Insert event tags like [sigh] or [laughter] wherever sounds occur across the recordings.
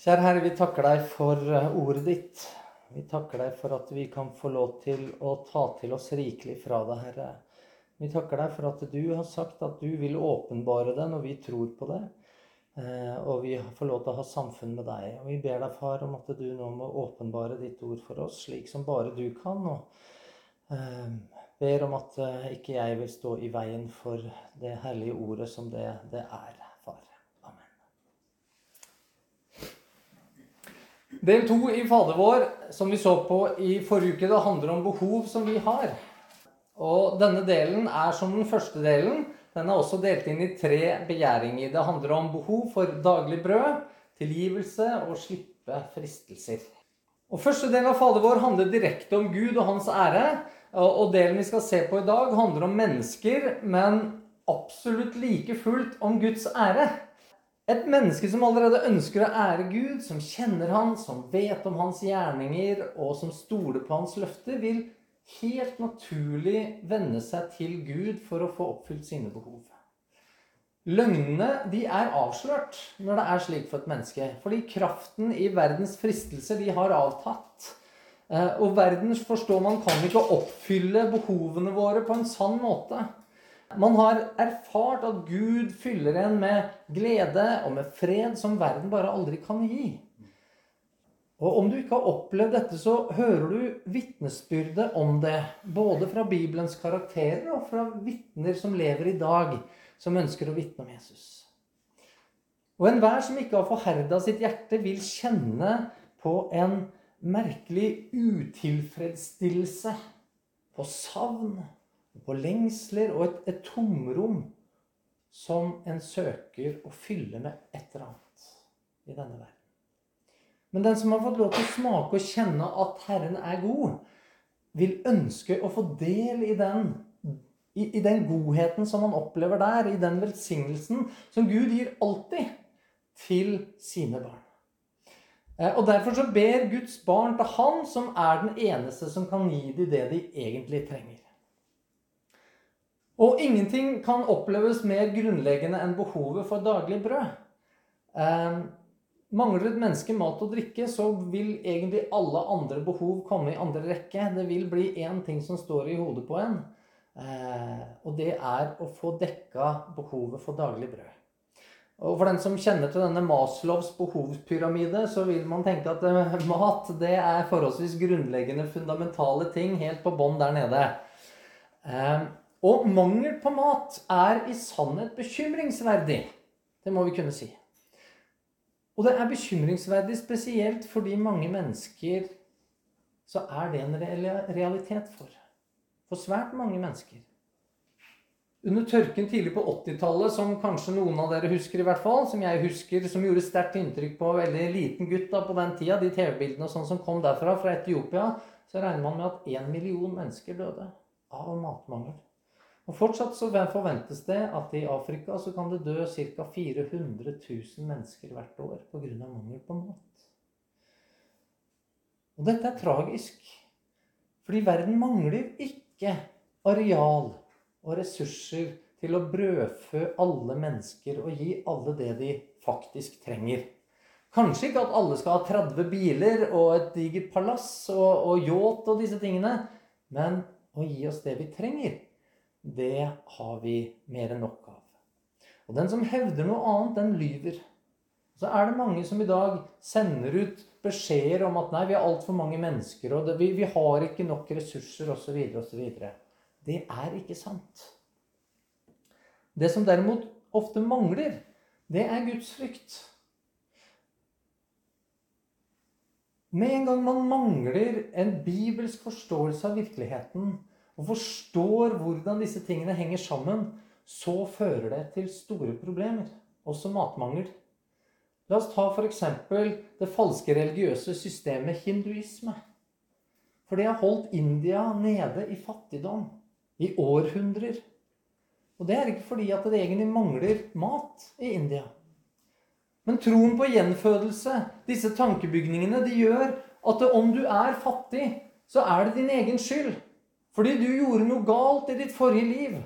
Kjære Herre, vi takker deg for eh, ordet ditt. Vi takker deg for at vi kan få lov til å ta til oss rikelig fra deg, Herre. Vi takker deg for at du har sagt at du vil åpenbare det når vi tror på det. Eh, og vi får lov til å ha samfunn med deg. Og vi ber deg, far, om at du nå må åpenbare ditt ord for oss, slik som bare du kan. Og eh, ber om at ikke jeg vil stå i veien for det hellige ordet som det, det er. Del to i Fader vår, som vi så på i forrige uke, det handler om behov som vi har. Og denne delen er som den første delen. Den er også delt inn i tre begjæringer. Det handler om behov for daglig brød, tilgivelse og slippe fristelser. Og Første del av Fader vår handler direkte om Gud og hans ære. Og delen vi skal se på i dag, handler om mennesker, men absolutt like fullt om Guds ære. Et menneske som allerede ønsker å ære Gud, som kjenner Han, som vet om Hans gjerninger, og som stoler på Hans løfter, vil helt naturlig venne seg til Gud for å få oppfylt sine behov. Løgnene de er avslørt når det er slik for et menneske. Fordi kraften i verdens fristelser de har avtatt. Eh, og verden forstår man kan ikke oppfylle behovene våre på en sann måte. Man har erfart at Gud fyller en med glede og med fred som verden bare aldri kan gi. Og Om du ikke har opplevd dette, så hører du vitnesbyrdet om det. Både fra Bibelens karakterer og fra vitner som lever i dag, som ønsker å vitne om Jesus. Og enhver som ikke har forherda sitt hjerte, vil kjenne på en merkelig utilfredsstillelse, på savn på lengsler og et, et tomrom som en søker å fylle med et eller annet i denne verden. Men den som har fått lov til å smake og kjenne at Herren er god, vil ønske å få del i den, i, i den godheten som han opplever der, i den velsignelsen som Gud gir alltid til sine barn. Eh, og Derfor så ber Guds barn til Han som er den eneste som kan gi dem det de egentlig trenger. Og ingenting kan oppleves mer grunnleggende enn behovet for daglig brød. Eh, mangler et menneske mat og drikke, så vil egentlig alle andre behov komme i andre rekke. Det vil bli én ting som står i hodet på en, eh, og det er å få dekka behovet for daglig brød. Og For den som kjenner til denne Maslows behovspyramide, så vil man tenke at eh, mat det er forholdsvis grunnleggende, fundamentale ting helt på bånn der nede. Eh, og mangel på mat er i sannhet bekymringsverdig. Det må vi kunne si. Og det er bekymringsverdig spesielt fordi mange mennesker så er det en realitet for. For svært mange mennesker. Under tørken tidlig på 80-tallet, som kanskje noen av dere husker, i hvert fall, som jeg husker, som gjorde sterkt inntrykk på veldig liten gutt da på den tida, de TV-bildene og sånn som kom derfra, fra Etiopia, så regner man med at én million mennesker døde av matmangel. Og Fortsatt så forventes det at i Afrika så kan det dø ca. 400 000 mennesker hvert år pga. mangel på mat. Og dette er tragisk. Fordi verden mangler ikke areal og ressurser til å brødfø alle mennesker og gi alle det de faktisk trenger. Kanskje ikke at alle skal ha 30 biler og et digert palass og, og og disse tingene, men å gi oss det vi trenger det har vi mer enn nok av. Og den som hevder noe annet, den lyver. Så er det mange som i dag sender ut beskjeder om at nei, vi er altfor mange mennesker, og det, vi, vi, har ikke nok ressurser osv. osv. Det er ikke sant. Det som derimot ofte mangler, det er Guds frykt. Med en gang man mangler en bibelsk forståelse av virkeligheten, og forstår hvordan disse tingene henger sammen, så fører det til store problemer. Også matmangel. La oss ta f.eks. det falske religiøse systemet hinduisme. For det har holdt India nede i fattigdom i århundrer. Og det er ikke fordi at det egentlig mangler mat i India. Men troen på gjenfødelse, disse tankebygningene, de gjør at om du er fattig, så er det din egen skyld. Fordi du gjorde noe galt i ditt forrige liv.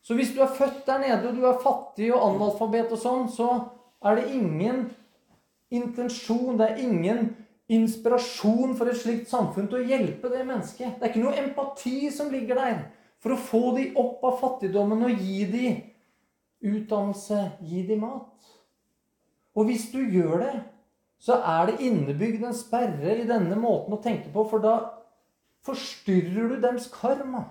Så hvis du er født der nede, og du er fattig og analfabet og sånn, så er det ingen intensjon, det er ingen inspirasjon for et slikt samfunn til å hjelpe det mennesket. Det er ikke noe empati som ligger der for å få de opp av fattigdommen og gi de utdannelse, gi de mat. Og hvis du gjør det, så er det innebygd en sperre i denne måten å tenke på, for da forstyrrer du dems karma.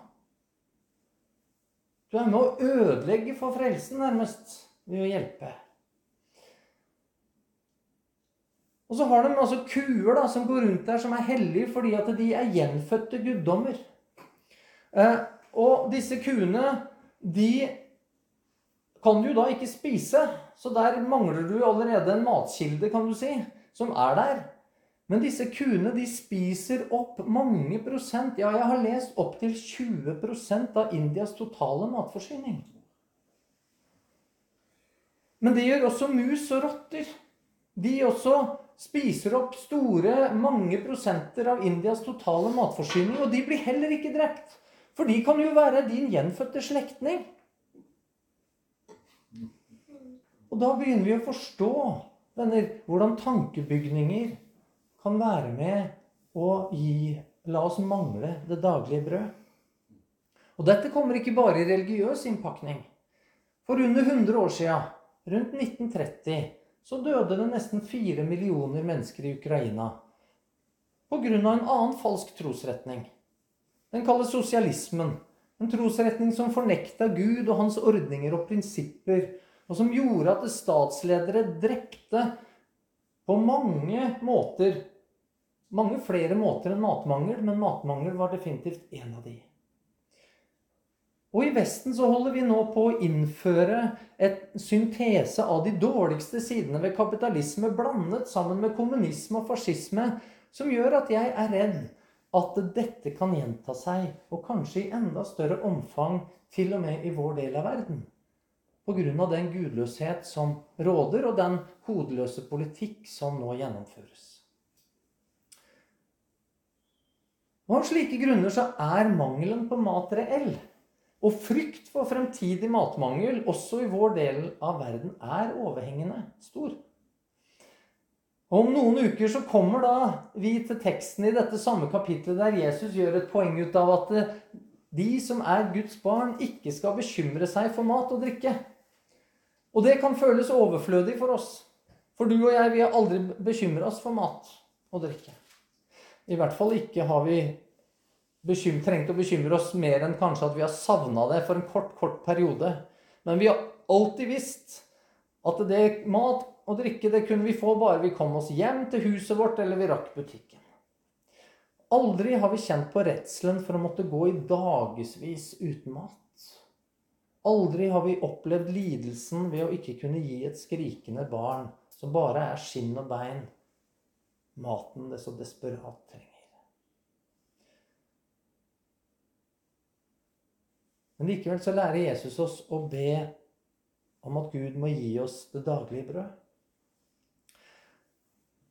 Du er med å ødelegge for frelsen, nærmest, ved å hjelpe. Og så har de altså kuer da, som går rundt der, som er hellige fordi at de er gjenfødte guddommer. Eh, og disse kuene, de kan du da ikke spise. Så der mangler du allerede en matkilde, kan du si, som er der. Men disse kuene de spiser opp mange prosent, ja, jeg har lest opptil 20% av Indias totale matforsyning. Men det gjør også mus og rotter. De også spiser opp store, mange prosenter av Indias totale matforsyning. Og de blir heller ikke drept. For de kan jo være din gjenfødte slektning. Og da begynner vi å forstå venner, hvordan tankebygninger kan være med å gi La oss mangle det daglige brød. Og dette kommer ikke bare i religiøs innpakning. For under 100 år sia, rundt 1930, så døde det nesten 4 millioner mennesker i Ukraina pga. en annen falsk trosretning. Den kalles sosialismen. En trosretning som fornekta Gud og hans ordninger og prinsipper, og som gjorde at statsledere drepte på mange måter Mange flere måter enn matmangel, men matmangel var definitivt en av de. Og i Vesten så holder vi nå på å innføre et syntese av de dårligste sidene ved kapitalisme blandet sammen med kommunisme og fascisme, som gjør at jeg er redd at dette kan gjenta seg, og kanskje i enda større omfang til og med i vår del av verden. Pga. den gudløshet som råder, og den hodeløse politikk som nå gjennomføres. Og Av slike grunner så er mangelen på mat reell. Og frykt for fremtidig matmangel, også i vår del av verden, er overhengende stor. Og Om noen uker så kommer da vi til teksten i dette samme kapittelet der Jesus gjør et poeng ut av at de som er Guds barn, ikke skal bekymre seg for mat og drikke. Og det kan føles overflødig for oss. For du og jeg, vi har aldri bekymra oss for mat og drikke. I hvert fall ikke har vi trengt å bekymre oss mer enn kanskje at vi har savna det for en kort, kort periode. Men vi har alltid visst at det mat og drikke det kunne vi få bare vi kom oss hjem til huset vårt eller vi rakk butikken. Aldri har vi kjent på redselen for å måtte gå i dagevis uten mat. Aldri har vi opplevd lidelsen ved å ikke kunne gi et skrikende barn som bare er skinn og bein, maten det så desperat trenger. Men likevel så lærer Jesus oss å be om at Gud må gi oss det daglige brød.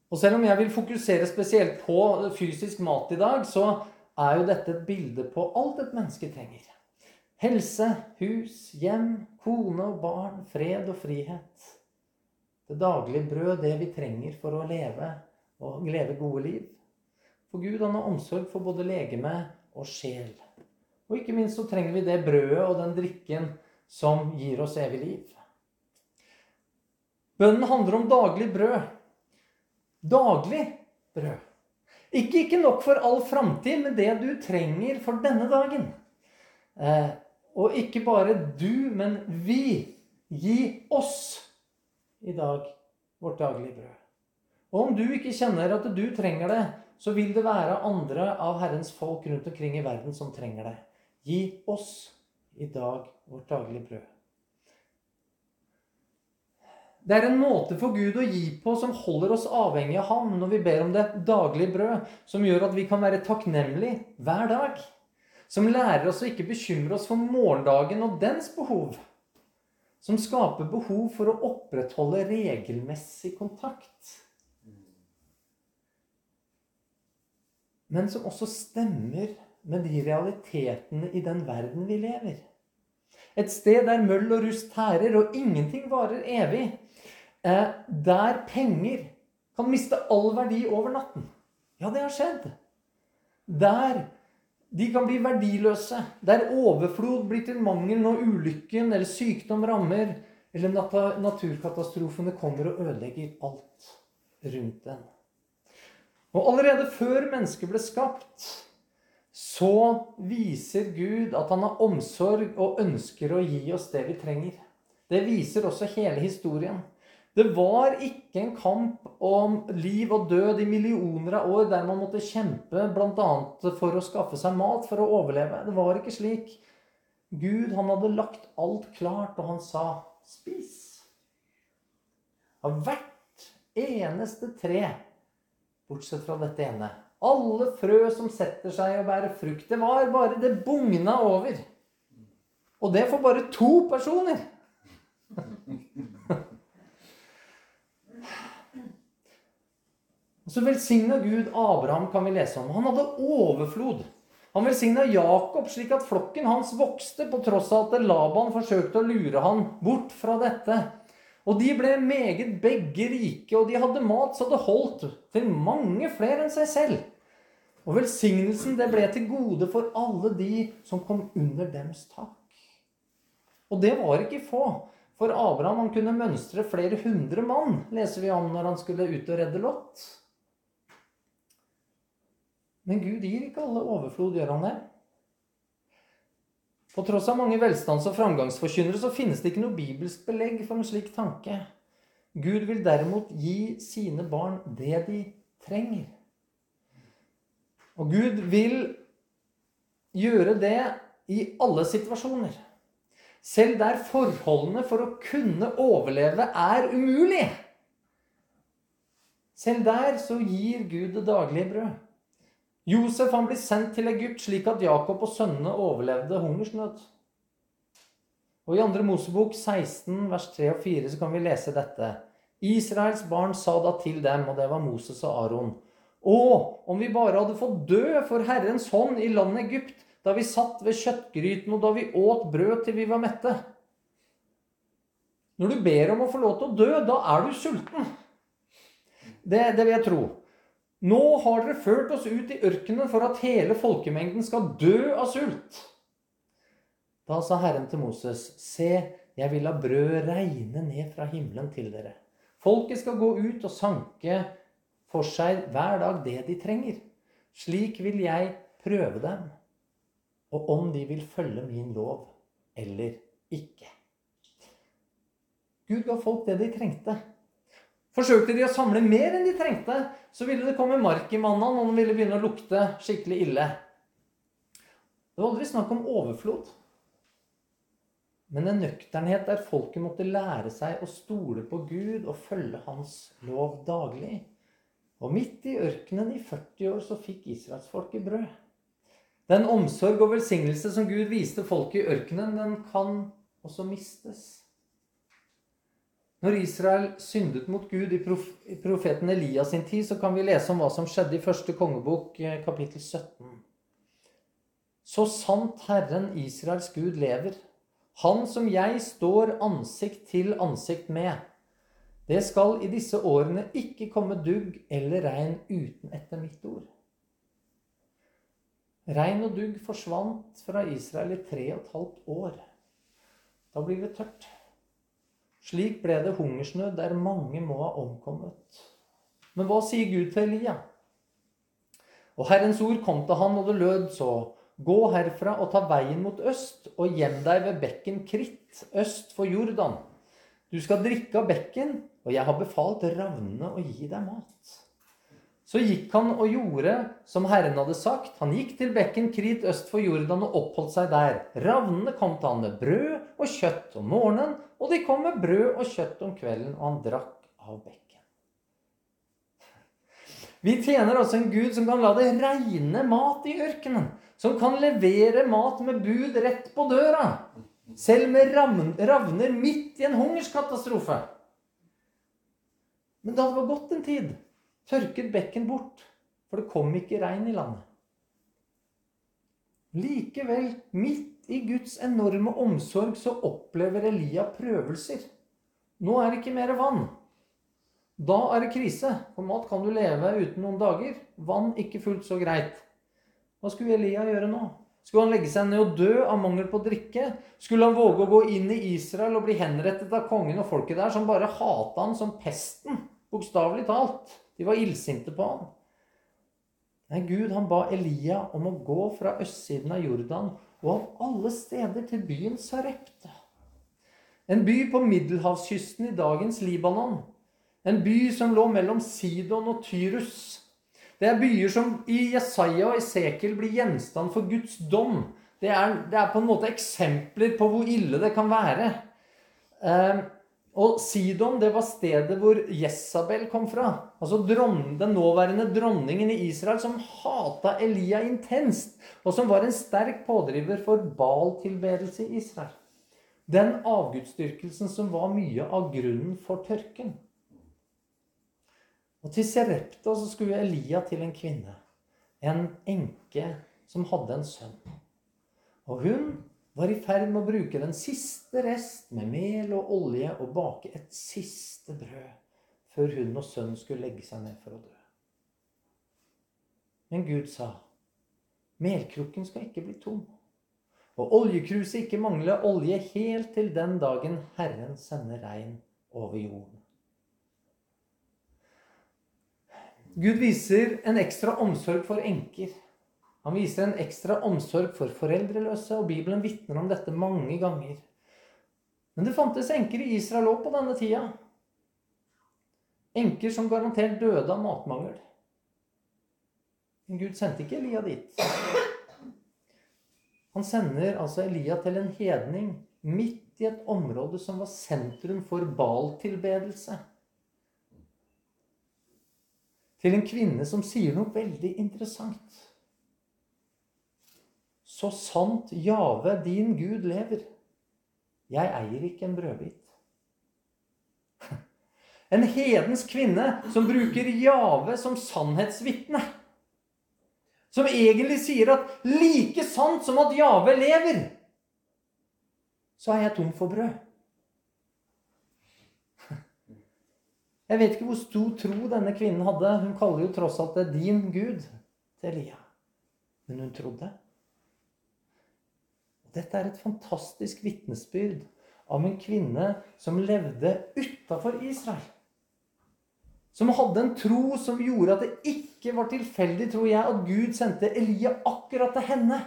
Og selv om jeg vil fokusere spesielt på fysisk mat i dag, så er jo dette et bilde på alt et menneske trenger. Helse, hus, hjem, kone og barn, fred og frihet. Det daglige brød, det vi trenger for å leve og leve gode liv. For Gud han har omsorg for både legeme og sjel. Og ikke minst så trenger vi det brødet og den drikken som gir oss evig liv. Bønnen handler om daglig brød. Daglig brød. Ikke, ikke nok for all framtid, men det du trenger for denne dagen. Eh, og ikke bare du, men vi. Gi oss i dag vårt daglige brød. Og om du ikke kjenner at du trenger det, så vil det være andre av Herrens folk rundt omkring i verden som trenger det. Gi oss i dag vårt daglige brød. Det er en måte for Gud å gi på som holder oss avhengig av ham når vi ber om det daglige brød, som gjør at vi kan være takknemlige hver dag. Som lærer oss å ikke bekymre oss for morgendagen og dens behov. Som skaper behov for å opprettholde regelmessig kontakt. Men som også stemmer med de realitetene i den verden vi lever. Et sted der møll og rust tærer, og ingenting varer evig. Eh, der penger kan miste all verdi over natten. Ja, det har skjedd. Der de kan bli verdiløse. Der overflod blir til mangel når ulykken eller sykdom rammer, eller naturkatastrofene kommer og ødelegger alt rundt den. Og allerede før mennesket ble skapt, så viser Gud at han har omsorg og ønsker å gi oss det vi trenger. Det viser også hele historien. Det var ikke en kamp om liv og død i millioner av år der man måtte kjempe bl.a. for å skaffe seg mat for å overleve. Det var ikke slik. Gud han hadde lagt alt klart, og han sa 'spis'. Av hvert eneste tre, bortsett fra dette ene. Alle frø som setter seg og bærer frukt. Det var bare Det bugna over. Og det for bare to personer. Så velsigna Gud Abraham, kan vi lese om. Han hadde overflod. Han velsigna Jakob slik at flokken hans vokste, på tross av at Laban forsøkte å lure han bort fra dette. Og de ble meget begge rike, og de hadde mat så det holdt til mange flere enn seg selv. Og velsignelsen det ble til gode for alle de som kom under dems tak. Og det var ikke få. For Abraham han kunne mønstre flere hundre mann, leser vi om når han skulle ut og redde Lot. Men Gud gir ikke alle overflod, gjør han det? På tross av mange velstands- og framgangsforkynnere så finnes det ikke noe bibelsk belegg for en slik tanke. Gud vil derimot gi sine barn det de trenger. Og Gud vil gjøre det i alle situasjoner. Selv der forholdene for å kunne overleve er umulig. Selv der så gir Gud det daglige brød. Josef han blir sendt til Egypt slik at Jakob og sønnene overlevde hungersnød. Og I 2. Mosebok 16, vers 3 og 4 så kan vi lese dette. Israels barn sa da til dem, og det var Moses og Aron, Å, om vi bare hadde fått dø for Herrens hånd i landet Egypt, da vi satt ved kjøttgryten og da vi åt brød til vi var mette. Når du ber om å få lov til å dø, da er du sulten. Det, det vil jeg tro. Nå har dere ført oss ut i ørkenen for at hele folkemengden skal dø av sult. Da sa Herren til Moses, se, jeg vil la brød regne ned fra himmelen til dere. Folket skal gå ut og sanke for seg hver dag det de trenger. Slik vil jeg prøve dem, og om de vil følge min lov eller ikke. Gud ga folk det de trengte. Forsøkte de å samle mer enn de trengte, så ville det komme mark i mannen, og den ville begynne å lukte skikkelig ille. Det var aldri snakk om overflod, men en nøkternhet der folket måtte lære seg å stole på Gud og følge Hans lov daglig. Og midt i ørkenen i 40 år så fikk israelsfolket brød. Den omsorg og velsignelse som Gud viste folket i ørkenen, den kan også mistes. Når Israel syndet mot Gud i profeten Elias sin tid, så kan vi lese om hva som skjedde i første kongebok, eh, kapittel 17. Så sant Herren Israels Gud lever, Han som jeg står ansikt til ansikt med, det skal i disse årene ikke komme dugg eller regn uten etter mitt ord. Regn og dugg forsvant fra Israel i tre og et halvt år. Da blir det tørt. Slik ble det hungersnød der mange må ha omkommet. Men hva sier Gud til Elia? Og Herrens ord kom til han, og det lød så. Gå herfra og ta veien mot øst, og gjem deg ved bekken Kritt, øst for Jordan. Du skal drikke av bekken, og jeg har befalt ravnene å gi deg mat. Så gikk han og gjorde som Herren hadde sagt. Han gikk til bekken Krit øst for Jordan og oppholdt seg der. Ravnene kom til han med brød og kjøtt om morgenen, og de kom med brød og kjøtt om kvelden, og han drakk av bekken. Vi tjener også en Gud som kan la det regne mat i ørkenen. Som kan levere mat med bud rett på døra. Selv med ravner midt i en hungerskatastrofe. Men da det var gått en tid tørket bekken bort, for det kom ikke regn i landet. Likevel, midt i Guds enorme omsorg, så opplever Elia prøvelser. Nå er det ikke mer vann. Da er det krise. For mat kan du leve uten noen dager. Vann ikke fullt så greit. Hva skulle Elia gjøre nå? Skulle han legge seg ned og dø av mangel på drikke? Skulle han våge å gå inn i Israel og bli henrettet av kongen og folket der, som bare hata han som pesten? Bokstavelig talt. De var illsinte på han. Nei, Gud han ba Elia om å gå fra østsiden av Jordan og av alle steder til byen Sarepta. En by på middelhavskysten i dagens Libanon. En by som lå mellom Sidon og Tyrus. Det er byer som i Jesaja og Esekiel blir gjenstand for Guds dom. Det er, det er, på en måte eksempler på hvor ille det kan være. Eh, og Sidon det var stedet hvor Jesabel kom fra. Altså Den nåværende dronningen i Israel som hata Elia intenst, og som var en sterk pådriver for Baal-tilbedelse i Israel. Den avgudsdyrkelsen som var mye av grunnen for tørken. Og til Serepta så skulle Elia til en kvinne. En enke som hadde en sønn. Og hun var i ferd med å bruke den siste rest med mel og olje og bake et siste brød før hun og sønnen skulle legge seg ned for å dø. Men Gud sa, melkrukken skal ikke bli tom, og oljekruset ikke mangle olje helt til den dagen Herren sender regn over jorden. Gud viser en ekstra omsorg for enker. Han viser en ekstra omsorg for foreldreløse, og Bibelen vitner om dette mange ganger. Men det fantes enker i Israel òg på denne tida. Enker som garantert døde av matmangel. Men Gud sendte ikke Elia dit. Han sender altså Elia til en hedning midt i et område som var sentrum for baltilbedelse til en kvinne som sier noe veldig interessant. Så sant Jave, din Gud, lever. Jeg eier ikke en brødbit. [laughs] En hedens kvinne som bruker Jave som sannhetsvitne. Som egentlig sier at like sant som at Jave lever, så er jeg tom for brød. [laughs] Jeg vet ikke hvor stor tro denne kvinnen hadde. Hun kaller jo tross alt det 'din Gud' til Elia. Men hun trodde. Dette er et fantastisk vitnesbyrd av en kvinne som levde utafor Israel. Som hadde en tro som gjorde at det ikke var tilfeldig, tror jeg, at Gud sendte Elia akkurat til henne.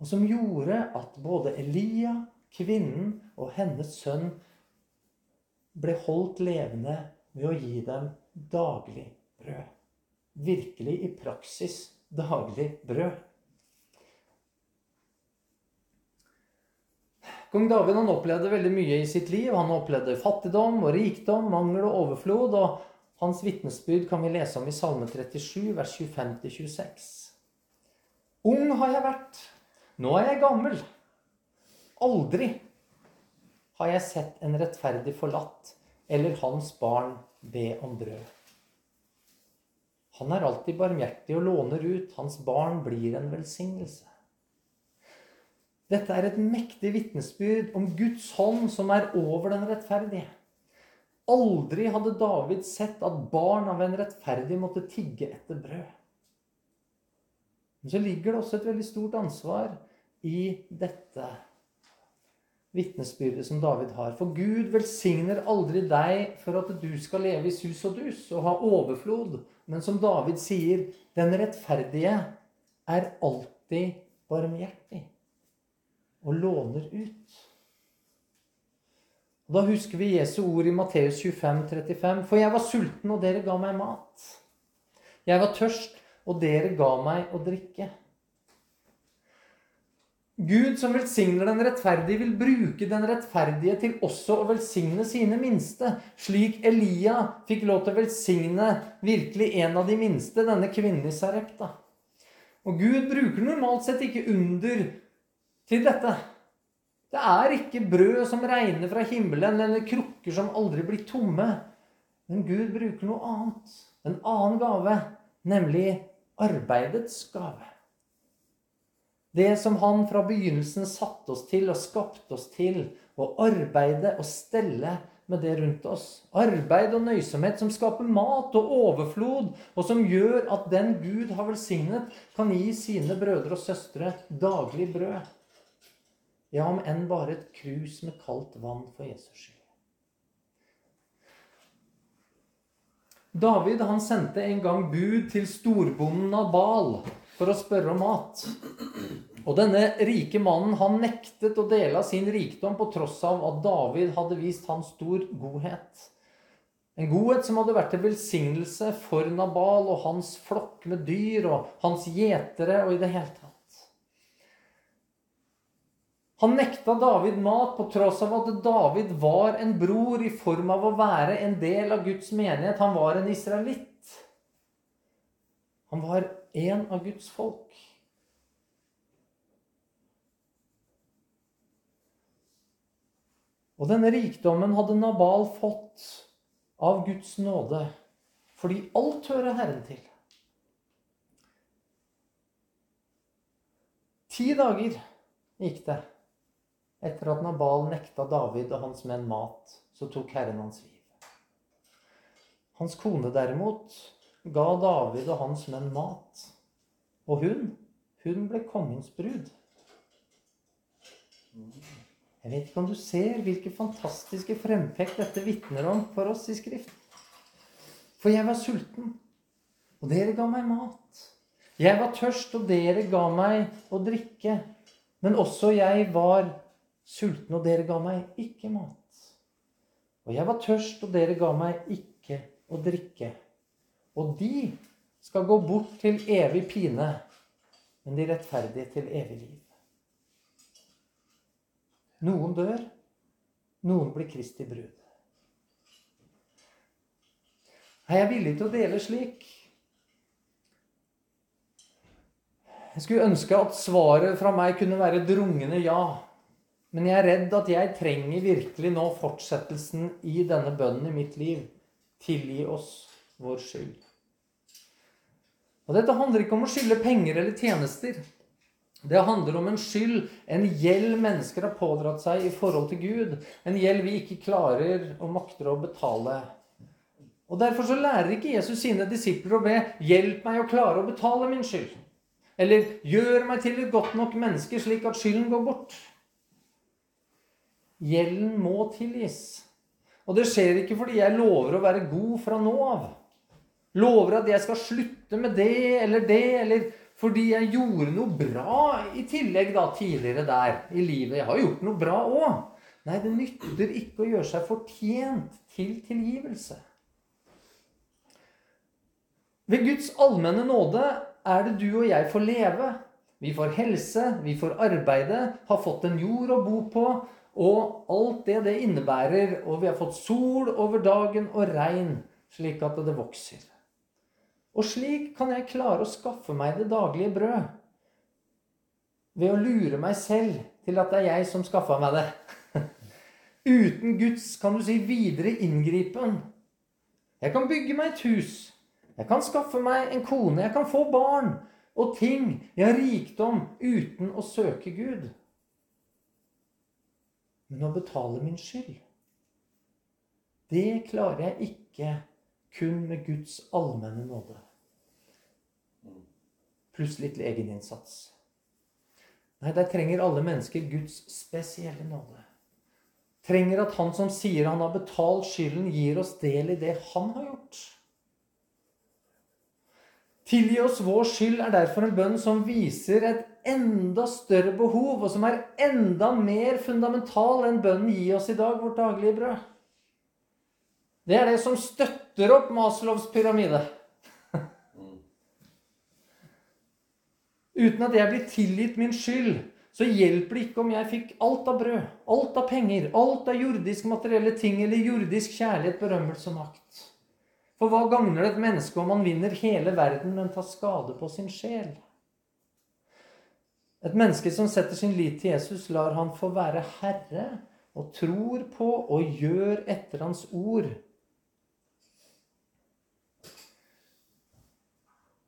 Og som gjorde at både Elia, kvinnen og hennes sønn ble holdt levende ved å gi dem daglig brød. Virkelig i praksis daglig brød. Kong David han opplevde veldig mye i sitt liv. Han opplevde fattigdom og rikdom, mangel og overflod. og Hans vitnesbyrd kan vi lese om i Salme 37, vers 25-26. Ung har jeg vært. Nå er jeg gammel. Aldri har jeg sett en rettferdig forlatt eller hans barn be om brød. Han er alltid barmhjertig og låner ut. Hans barn blir en velsignelse. Dette er et mektig vitnesbyrd om Guds hånd som er over den rettferdige. Aldri hadde David sett at barn av en rettferdig måtte tigge etter brød. Men så ligger det også et veldig stort ansvar i dette vitnesbyrdet som David har. For Gud velsigner aldri deg for at du skal leve i sus og dus og ha overflod. Men som David sier, den rettferdige er alltid barmhjertig og låner ut. Og Da husker vi Jesu ord i Matteus 25, 35. For jeg var sulten, og dere ga meg mat. Jeg var tørst, og dere ga meg å drikke. Gud som velsigner den rettferdige, vil bruke den rettferdige til også å velsigne sine minste, slik Elia fikk lov til å velsigne virkelig en av de minste, denne kvinnen i Sarepta. Og Gud bruker normalt sett ikke under til dette. Det er ikke brød som regner fra himmelen, eller krukker som aldri blir tomme. Men Gud bruker noe annet. En annen gave, nemlig arbeidets gave. Det som han fra begynnelsen satte oss til og skapte oss til, å arbeide og stelle med det rundt oss. Arbeid og nøysomhet som skaper mat og overflod, og som gjør at den Gud har velsignet, kan gi sine brødre og søstre daglig brød. Ja, om enn bare et krus med kaldt vann for Jesus skyld. David han sendte en gang bud til storbonden Nabal for å spørre om mat. Og denne rike mannen han nektet å dele av sin rikdom på tross av at David hadde vist han stor godhet. En godhet som hadde vært til velsignelse for Nabal og hans flokk med dyr og hans gjetere og i det hele tatt. Han nekta David mat på tross av at David var en bror i form av å være en del av Guds menighet. Han var en israelitt. Han var en av Guds folk. Og denne rikdommen hadde Nabal fått av Guds nåde, fordi alt hører Herren til. Ti dager gikk det etter at Nabal nekta David og hans menn mat. Så tok Herren hans liv. Hans kone derimot ga David og hans menn mat. Og hun, hun ble kongens brud. Jeg vet ikke om du ser hvilke fantastiske frempekt dette vitner om for oss i Skrift. For jeg var sulten, og dere ga meg mat. Jeg var tørst, og dere ga meg å drikke. Men også jeg var sulten, og dere ga meg ikke mat. Og jeg var tørst, og dere ga meg ikke å drikke. Og de skal gå bort til evig pine, men de rettferdige til evig liv. Noen dør, noen blir Kristi brud. Er jeg villig til å dele slik? Jeg skulle ønske at svaret fra meg kunne være et rungende ja. Men jeg er redd at jeg trenger virkelig nå fortsettelsen i denne bønnen i mitt liv. Tilgi oss vår skyld. Og dette handler ikke om å skylde penger eller tjenester. Det handler om en skyld, en gjeld mennesker har pådratt seg i forhold til Gud. En gjeld vi ikke klarer og makter å betale. Og Derfor så lærer ikke Jesus sine disipler å be 'Hjelp meg å klare å betale min skyld'. Eller 'Gjør meg til et godt nok menneske slik at skylden går bort'. Gjelden må tilgis. Og det skjer ikke fordi jeg lover å være god fra nå av. Lover at jeg skal slutte med det eller det, eller fordi jeg gjorde noe bra i tillegg da tidligere der i livet. Jeg har gjort noe bra òg. Nei, det nytter ikke å gjøre seg fortjent til tilgivelse. Ved Guds allmenne nåde er det du og jeg får leve. Vi får helse, vi får arbeide, har fått en jord å bo på, og alt det det innebærer. Og vi har fått sol over dagen og regn, slik at det vokser. Og slik kan jeg klare å skaffe meg det daglige brød. Ved å lure meg selv til at det er jeg som skaffa meg det. [laughs] Uten Guds, kan du si, videre inngripen. Jeg kan bygge meg et hus. Jeg kan skaffe meg en kone. Jeg kan få barn og ting. Jeg har rikdom uten å søke Gud. Men å betale min skyld, det klarer jeg ikke kun med Guds allmenne nåde. Pluss litt egeninnsats. Nei, der trenger alle mennesker Guds spesielle nåde. Trenger at han som sier han har betalt skylden, gir oss del i det han har gjort. Tilgi oss vår skyld er derfor en bønn som viser et enda større behov, og som er enda mer fundamental enn bønnen 'Gi oss i dag vårt daglige brød'. Det er det som støtter opp Maslows pyramide. [laughs] Uten at jeg blir tilgitt min skyld, så hjelper det ikke om jeg fikk alt av brød, alt av penger, alt av jordisk materielle ting eller jordisk kjærlighet, berømmelse og makt. For hva gagner det et menneske om man vinner hele verden, men tar skade på sin sjel? Et menneske som setter sin lit til Jesus, lar han få være herre og tror på og gjør etter hans ord.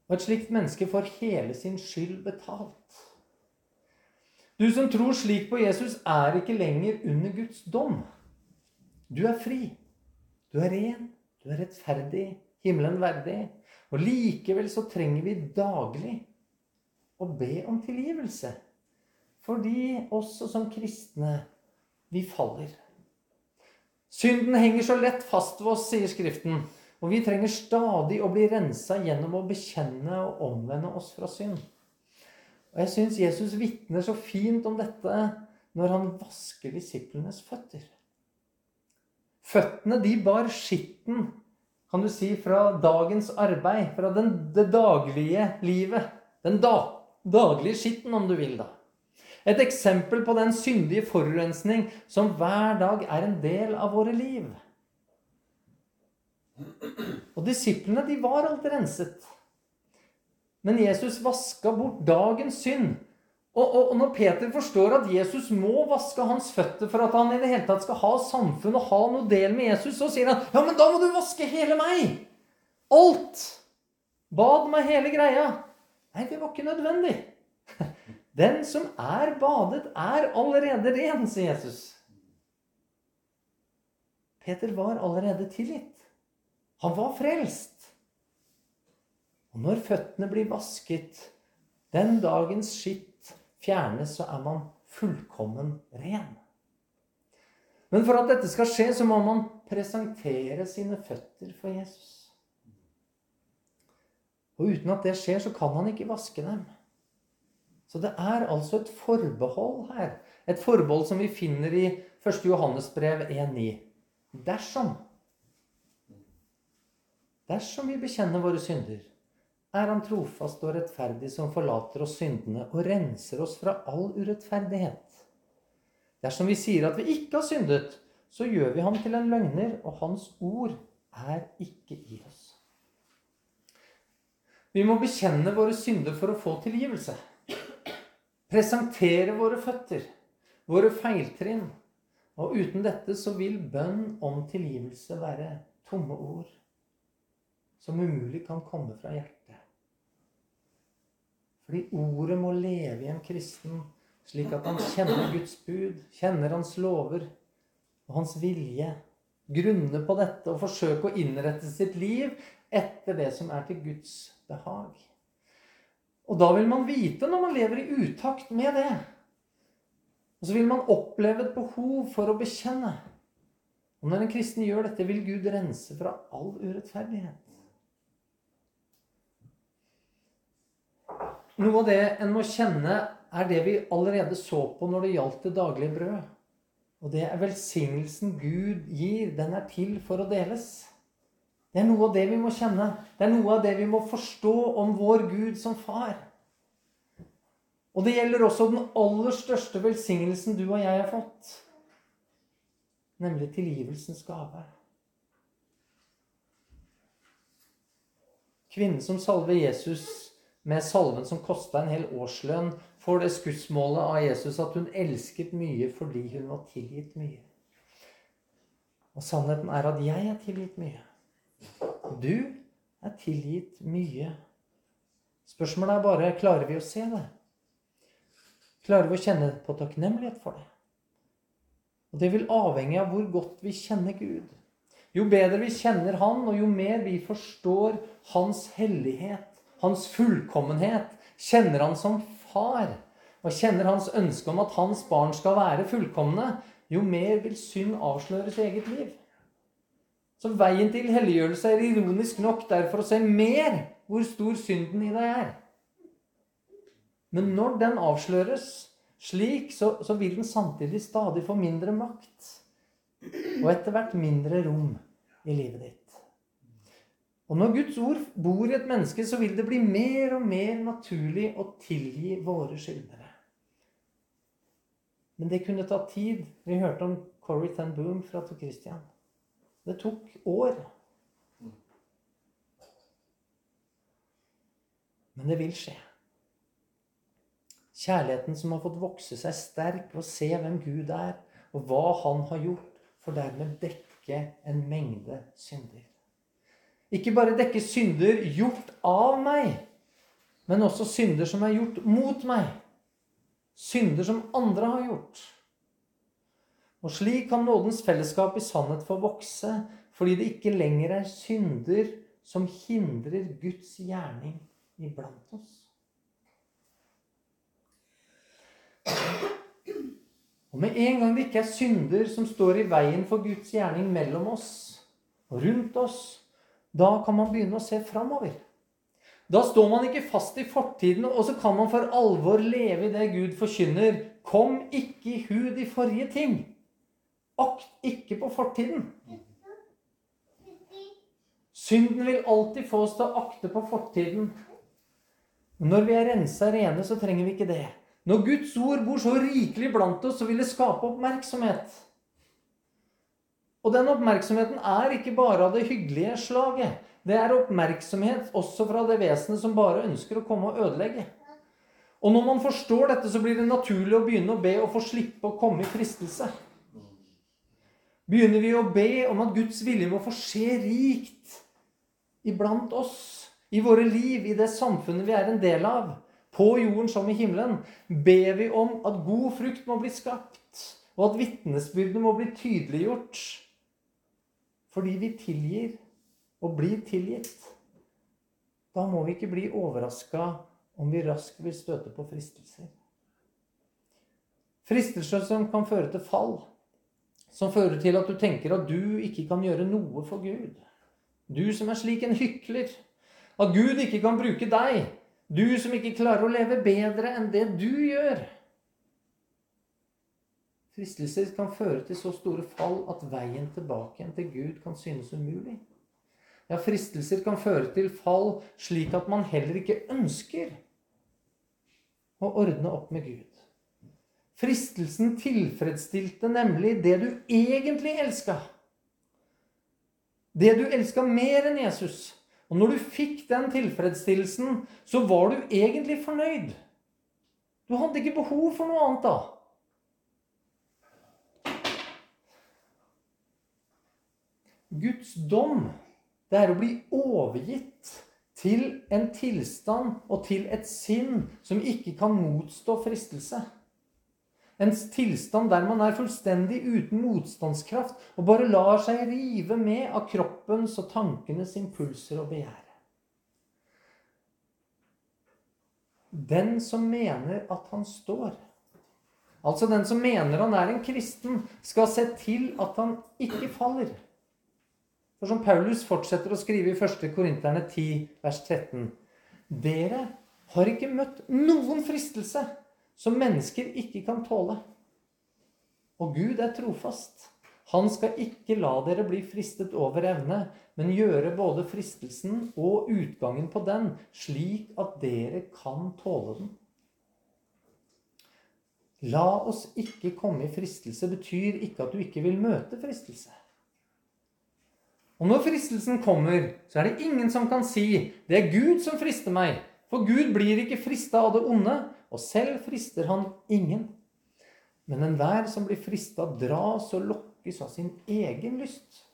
Og et slikt menneske får hele sin skyld betalt. Du som tror slik på Jesus, er ikke lenger under Guds dom. Du er fri. Du er ren. Du er rettferdig. Himmelen verdig. Og likevel så trenger vi daglig å be om tilgivelse. Fordi også som kristne, vi faller. Synden henger så lett fast ved oss, sier Skriften. Og vi trenger stadig å bli rensa gjennom å bekjenne og omvende oss fra synd. Og Jeg syns Jesus vitner så fint om dette når han vasker disiplenes føtter. Føttene de bar skitten, kan du si, fra dagens arbeid, fra den, det daglige livet. Den da, daglige skitten, om du vil, da. Et eksempel på den syndige forurensning som hver dag er en del av våre liv. Og disiplene de var alt renset. Men Jesus vaska bort dagens synd. Og, og, og, når Peter forstår at Jesus må vaske hans føtter for at han i det hele tatt skal ha samfunn og ha noe del med Jesus, så sier han ja, men da må du vaske hele meg. Alt. Bad meg hele greia. Nei, det var ikke nødvendig. Den som er badet, er allerede ren, sier Jesus. Peter var allerede tilgitt. Han var frelst. Og når føttene blir vasket, den dagens skitt fjernes, så er man fullkommen ren. Men for at dette skal skje, så må man presentere sine føtter for Jesus. Og uten at det skjer, så kan han ikke vaske dem. Så det er altså et forbehold her. Et forbehold som vi finner i 1. Johannes brev 1,9. Dersom Dersom vi bekjenner våre synder, er Han trofast og rettferdig som forlater oss syndene og renser oss fra all urettferdighet. Dersom vi sier at vi ikke har syndet, så gjør vi ham til en løgner, og hans ord er ikke i oss. Vi må bekjenne våre synder for å få tilgivelse. Presentere våre føtter, våre feiltrinn. Og uten dette så vil bønn om tilgivelse være tomme ord som umulig kan komme fra hjertet. Fordi ordet må leve i en kristen slik at han kjenner Guds bud, kjenner hans lover og hans vilje. Grunne på dette og forsøke å innrette sitt liv etter det som er til Guds behag. Og da vil man vite når man lever i utakt med det. Og så vil man oppleve et behov for å bekjenne. Og når en kristen gjør dette, vil Gud rense fra all urettferdighet. Noe av det en må kjenne, er det vi allerede så på når det gjaldt det daglige brød. Og det er velsignelsen Gud gir. Den er til for å deles. Det er noe av det vi må kjenne. Det er noe av det vi må forstå om vår Gud som far. Og det gjelder også den aller største velsignelsen du og jeg har fått. Nemlig tilgivelsens gave. Kvinnen som salver Jesus med salven som kosta en hel årslønn, får det skussmålet av Jesus at hun elsket mye fordi hun var tilgitt mye. Og sannheten er at jeg er tilgitt mye. Du er tilgitt mye. Spørsmålet er bare klarer vi å se det. Klarer vi å kjenne på takknemlighet for det? Og Det vil avhenge av hvor godt vi kjenner Gud. Jo bedre vi kjenner Han, og jo mer vi forstår Hans hellighet, hans fullkommenhet, kjenner han som far, og kjenner hans ønske om at hans barn skal være fullkomne, jo mer vil synd avsløre sitt eget liv. Så veien til helliggjørelse er ironisk nok derfor å se mer hvor stor synden i deg er. Men når den avsløres slik, så, så vil den samtidig stadig få mindre makt. Og etter hvert mindre rom i livet ditt. Og når Guds ord bor i et menneske, så vil det bli mer og mer naturlig å tilgi våre skyldnere. Men det kunne ta tid. Vi hørte om Corrie Ten Boom fra Tor Christian. Det tok år. Men det vil skje. Kjærligheten som har fått vokse seg sterk å se hvem Gud er, og hva Han har gjort, får dermed dekke en mengde synder. Ikke bare dekke synder gjort av meg, men også synder som er gjort mot meg. Synder som andre har gjort. Og slik kan nådens fellesskap i sannhet få vokse, fordi det ikke lenger er synder som hindrer Guds gjerning iblant oss. Og med en gang det ikke er synder som står i veien for Guds gjerning mellom oss og rundt oss, da kan man begynne å se framover. Da står man ikke fast i fortiden, og så kan man for alvor leve i det Gud forkynner. Kom ikke i hu de forrige ting. Akt ikke på fortiden. Synden vil alltid få oss til å akte på fortiden. Når vi er rensa rene, så trenger vi ikke det. Når Guds ord bor så rikelig blant oss, så vil det skape oppmerksomhet. Og den oppmerksomheten er ikke bare av det hyggelige slaget. Det er oppmerksomhet også fra det vesenet som bare ønsker å komme og ødelegge. Og når man forstår dette, så blir det naturlig å begynne å be og få slippe å komme i fristelse. Begynner vi å be om at Guds vilje må få skje rikt iblant oss, i våre liv, i det samfunnet vi er en del av, på jorden som i himmelen, ber vi om at god frukt må bli skapt, og at vitnesbyrdene må bli tydeliggjort. Fordi vi tilgir og blir tilgitt. Da må vi ikke bli overraska om vi raskt vil støte på fristelser. Fristelser som kan føre til fall. Som fører til at du tenker at du ikke kan gjøre noe for Gud. Du som er slik en hykler. At Gud ikke kan bruke deg du som ikke klarer å leve bedre enn det du gjør. Fristelser kan føre til så store fall at veien tilbake igjen til Gud kan synes umulig. Ja, fristelser kan føre til fall slik at man heller ikke ønsker å ordne opp med Gud. Fristelsen tilfredsstilte nemlig det du egentlig elska. Det du elska mer enn Jesus. Og når du fikk den tilfredsstillelsen, så var du egentlig fornøyd. Du hadde ikke behov for noe annet da. Guds dom, det er å bli overgitt til en tilstand og til et sinn som ikke kan motstå fristelse. En tilstand der man er fullstendig uten motstandskraft og bare lar seg rive med av kroppens og tankenes impulser og begjær. Den som mener at han står, altså den som mener han er en kristen, skal se til at han ikke faller. For som Paulus fortsetter å skrive i 1. Korinterne 10, vers 13.: Dere har ikke møtt noen fristelse som mennesker ikke kan tåle. Og Gud er trofast. Han skal ikke la dere bli fristet over evne, men gjøre både fristelsen og utgangen på den slik at dere kan tåle den. La oss ikke komme i fristelse betyr ikke at du ikke vil møte fristelse. Og når fristelsen kommer, så er det ingen som kan si 'Det er Gud som frister meg'. For Gud blir ikke frista av det onde, og selv frister han ingen. Men enhver som blir frista, dras og lokkes av sin egen lyst.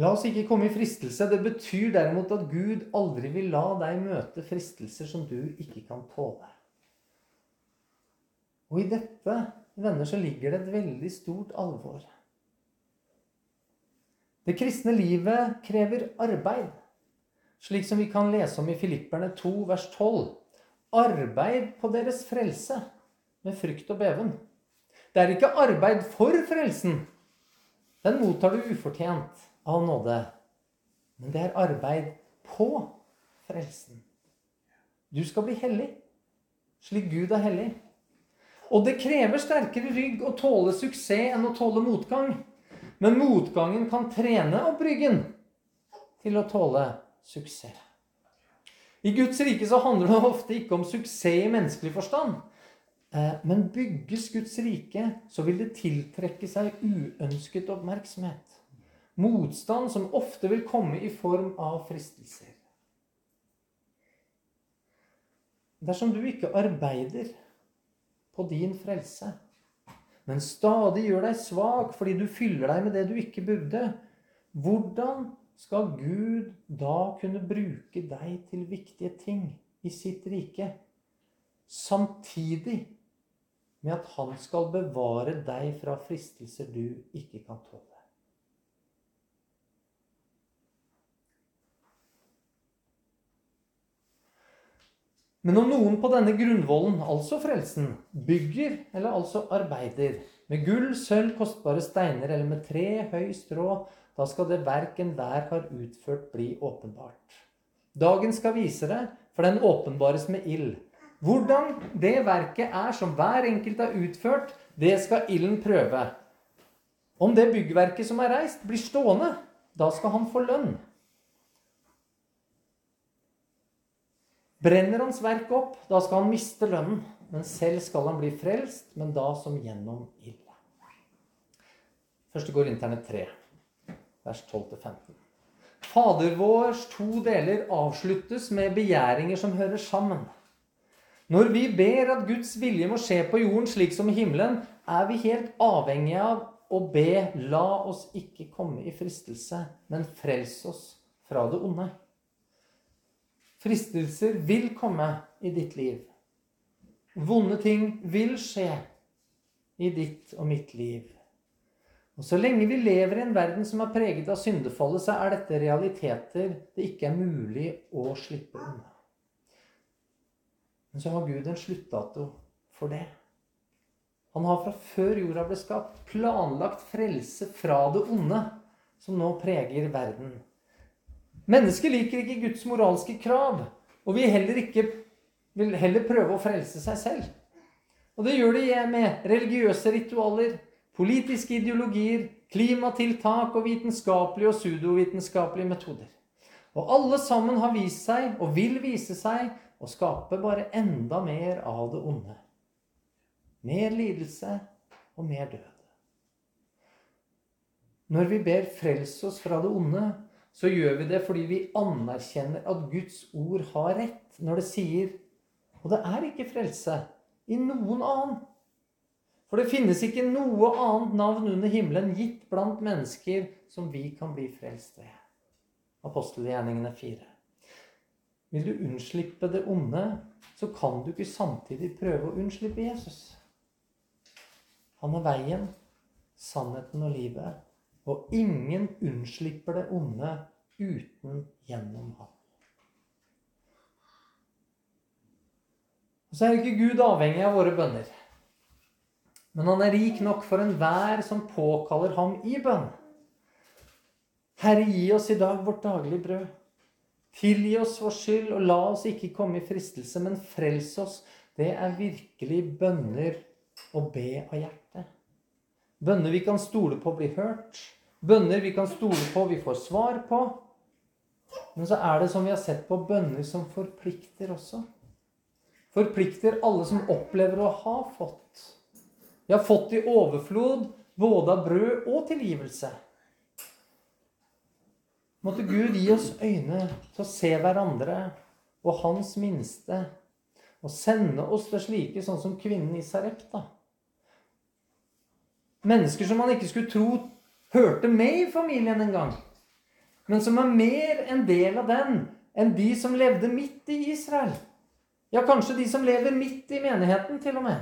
La oss ikke komme i fristelse. Det betyr derimot at Gud aldri vil la deg møte fristelser som du ikke kan tåle. Og i dette, venner, så ligger det et veldig stort alvor. Det kristne livet krever arbeid slik som vi kan lese om i Filipperne 2, vers 12. Arbeid på deres frelse med frykt og beven. Det er ikke arbeid for frelsen. Den mottar du ufortjent av nåde. Men det er arbeid på frelsen. Du skal bli hellig, slik Gud er hellig. Og det krever sterkere rygg å tåle suksess enn å tåle motgang. Men motgangen kan trene opp ryggen til å tåle suksess. I Guds rike så handler det ofte ikke om suksess i menneskelig forstand. Eh, men bygges Guds rike, så vil det tiltrekke seg uønsket oppmerksomhet. Motstand som ofte vil komme i form av fristelser. Dersom du ikke arbeider på din frelse, men stadig gjør deg svak fordi du fyller deg med det du ikke burde, hvordan skal Gud da kunne bruke deg til viktige ting i sitt rike, samtidig med at han skal bevare deg fra fristelser du ikke kan tåle. Men om noen på denne grunnvollen, altså frelsen, bygger, eller altså arbeider, med gull, sølv, kostbare steiner eller med tre, høy strå, da skal det verk enhver har utført, bli åpenbart. Dagen skal vise det, for den åpenbares med ild. Hvordan det verket er som hver enkelt har utført, det skal ilden prøve. Om det byggverket som er reist, blir stående, da skal han få lønn. Brenner hans verk opp, da skal han miste lønnen. Men selv skal han bli frelst, men da som gjennom ild. Første går internett 3, vers 12-15. Fader vårs to deler avsluttes med begjæringer som hører sammen. Når vi ber at Guds vilje må skje på jorden slik som i himmelen, er vi helt avhengige av å be la oss ikke komme i fristelse, men frels oss fra det onde. Fristelser vil komme i ditt liv. Vonde ting vil skje i ditt og mitt liv. Og Så lenge vi lever i en verden som er preget av syndefallet, så er dette realiteter det ikke er mulig å slippe unna. Men så har Gud en sluttdato for det. Han har fra før jorda ble skapt, planlagt frelse fra det onde som nå preger verden. Mennesker liker ikke Guds moralske krav, og vil heller, ikke, vil heller prøve å frelse seg selv. Og det gjør de med religiøse ritualer, politiske ideologier, klimatiltak og vitenskapelige og pseudovitenskapelige metoder. Og alle sammen har vist seg, og vil vise seg, å skape bare enda mer av det onde. Mer lidelse og mer død. Når vi ber 'frels oss fra det onde', så gjør vi det fordi vi anerkjenner at Guds ord har rett når det sier Og det er ikke frelse i noen annen. For det finnes ikke noe annet navn under himmelen gitt blant mennesker som vi kan bli frelst ved. Apostelgjerningene 4. Vil du unnslippe det onde, så kan du ikke samtidig prøve å unnslippe Jesus. Han er veien, sannheten og livet. Og ingen unnslipper det onde uten gjennom ham. Og så er ikke Gud avhengig av våre bønner. Men han er rik nok for enhver som påkaller ham i bønn. Herre, gi oss i dag vårt daglige brød. Tilgi oss vår skyld, og la oss ikke komme i fristelse, men frels oss. Det er virkelig bønner å be av hjertet. Bønner vi kan stole på blir hørt. Bønner vi kan stole på vi får svar på. Men så er det som vi har sett på bønner som forplikter også. Forplikter alle som opplever å ha fått. De har fått i overflod både av brød og tilgivelse. Måtte Gud gi oss øyne til å se hverandre og hans minste, og sende oss til slike, sånn som kvinnen i Sarepta. Mennesker som man ikke skulle tro hørte med i familien en gang. Men som er mer en del av den enn de som levde midt i Israel. Ja, kanskje de som lever midt i menigheten, til og med.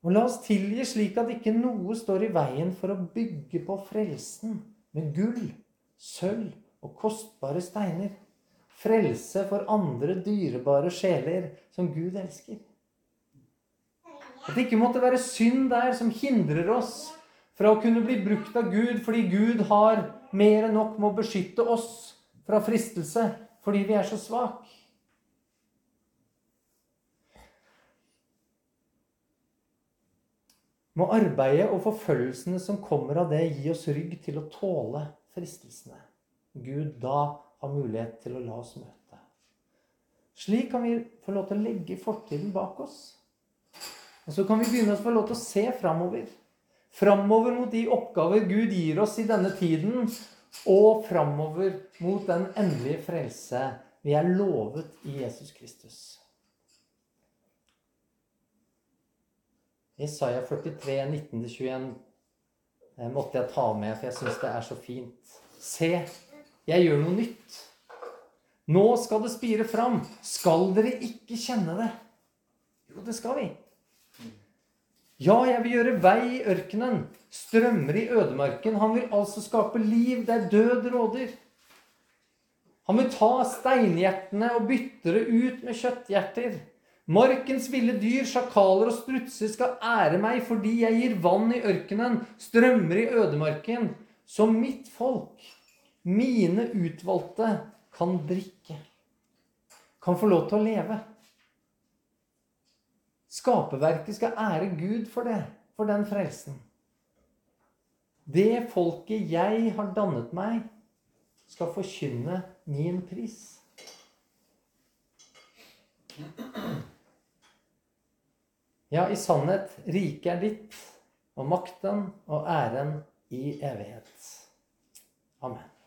Og la oss tilgi slik at ikke noe står i veien for å bygge på frelsen med gull, sølv og kostbare steiner. Frelse for andre dyrebare sjeler som Gud elsker. At det ikke måtte være synd der som hindrer oss fra å kunne bli brukt av Gud fordi Gud har mer enn nok med å beskytte oss fra fristelse fordi vi er så svake. Må arbeidet og forfølgelsene som kommer av det, gi oss rygg til å tåle fristelsene. Gud da har mulighet til å la oss møte. Slik kan vi få lov til å legge fortiden bak oss og så kan vi begynne å få lov til å se framover. Framover mot de oppgaver Gud gir oss i denne tiden, og framover mot den endelige frelse vi er lovet i Jesus Kristus. Isaiah 43, 19-21 måtte jeg ta med, for jeg syns det er så fint. Se, jeg gjør noe nytt. Nå skal det spire fram. Skal dere ikke kjenne det? Jo, det skal vi. Ja, jeg vil gjøre vei i ørkenen, strømmer i ødemarken. Han vil altså skape liv der død råder. Han vil ta steinhjertene og bytte det ut med kjøtthjerter. Markens ville dyr, sjakaler og strutser skal ære meg fordi jeg gir vann i ørkenen, strømmer i ødemarken, som mitt folk, mine utvalgte, kan drikke. Kan få lov til å leve. Skaperverket skal ære Gud for det, for den frelsen. Det folket jeg har dannet meg, skal forkynne min pris. Ja, i sannhet, riket er ditt, og makten og æren i evighet. Amen.